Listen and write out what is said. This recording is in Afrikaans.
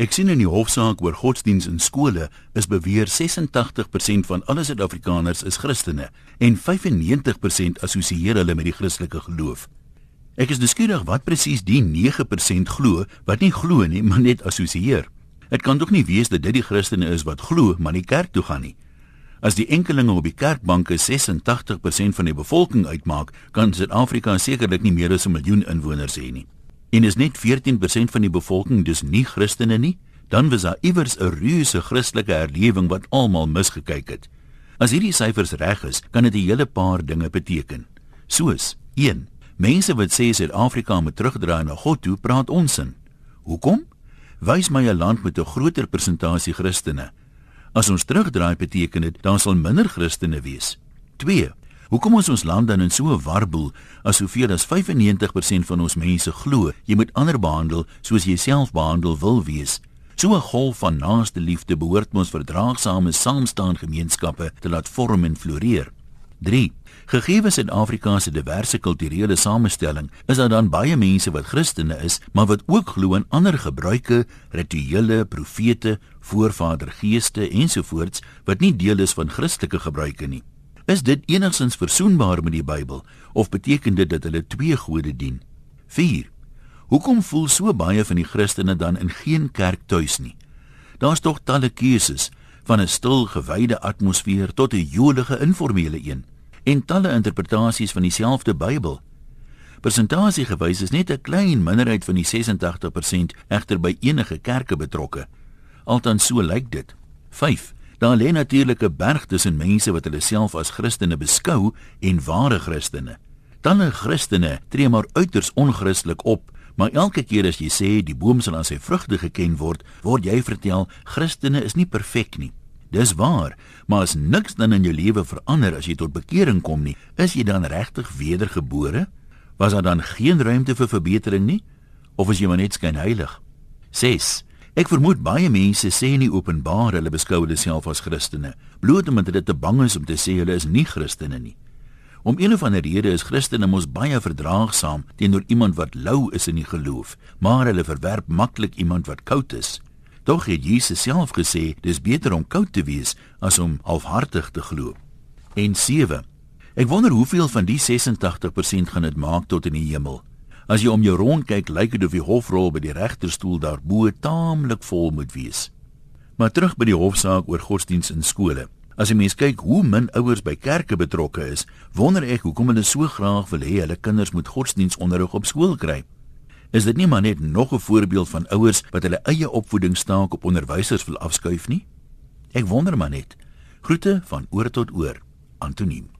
Ek sien in die hofsaak oor godsdiens in skole is beweer 86% van alle Suid-Afrikaners is Christene en 95% assosieer hulle met die Christelike geloof. Ek is nuuskierig wat presies die 9% glo wat nie glo nie, maar net assosieer. Dit kan tog nie wees dat dit die Christene is wat glo, maar nie kerk toe gaan nie. As die enkelinge op die kerkbanke 86% van die bevolking uitmaak, kan Suid-Afrika sekerlik nie meer as 'n miljoen inwoners hê nie en is net 14% van die bevolking dus nie Christene nie, dan was daar iewers 'n reuse Christelike herlewing wat almal misgekyk het. As hierdie syfers reg is, kan dit 'n hele paar dinge beteken. Soos 1. Mense wat sê Suid-Afrika moet terugdraai na God toe, praat onsin. Hoekom? Wys my 'n land met 'n groter persentasie Christene. As ons terugdraai, beteken dit dan sal minder Christene wees. 2. Hoekom ons ons land dan in so 'n warboel as soveel as 95% van ons mense glo jy moet ander behandel soos jy self behandel wil wees? So 'n golf van naaste liefde behoort ons verdraagsame saamstaan gemeenskappe te laat vorm en floreer. 3. Gegee Suid-Afrika se diverse kulturele samestelling, is daar dan baie mense wat Christene is, maar wat ook glo in ander gebruike, rituele, profete, voorvadergeeste ensovoorts wat nie deel is van Christelike gebruike nie. Is dit enigstens versoenbaar met die Bybel of beteken dit dat hulle twee gode dien? 4. Hoekom voel so baie van die Christene dan in geen kerk tuis nie? Daar's tog talle keuses van 'n stil gewyde atmosfeer tot 'n jolige informele een en talle interpretasies van dieselfde Bybel. Persentasie gewys is net 'n klein minderheid van die 86% egter by enige kerke betrokke. Althans so lyk dit. 5. Daar lê natuurlik 'n berg tussen mense wat hulle self as Christene beskou en ware Christene. Talle Christene tree maar uiters onchristelik op, maar elke keer as jy sê die boom sal aan sy vrugte geken word, word jy vertel Christene is nie perfek nie. Dis waar, maar as niks dan in jou lewe verander as jy tot bekering kom nie, is jy dan regtig wedergebore? Was daar dan geen ruimte vir verbetering nie? Of is jy maar net skyn heilig? 6. Ek vermoed baie mense sê nie openbaar hulle beskou hulle self as Christene, bloot omdat hulle te bang is om te sê hulle is nie Christene nie. Om een of ander rede is Christene mos baie verdraagsaam teenoor iemand wat lou is in die geloof, maar hulle verwerp maklik iemand wat koud is. Tog het Jesus self gesê dis beter om koud te wees as om halfhartig te glo. En 7. Ek wonder hoeveel van die 86% gaan dit maak tot in die hemel. As jy om jou rond kyk, lyk dit of die hofrol by die regterstoel daarbo taamlik vol moet wees. Maar terug by die hofsaak oor godsdiens in skole. As jy mens kyk hoe min ouers by kerke betrokke is, wonder ek hoekom hulle so graag wil hê hulle kinders moet godsdiensonderrig op skool kry. Is dit nie maar net nog 'n voorbeeld van ouers wat hulle eie opvoedingsstaak op onderwysers wil afskuif nie? Ek wonder maar net. Groete van oor tot oor. Antoniem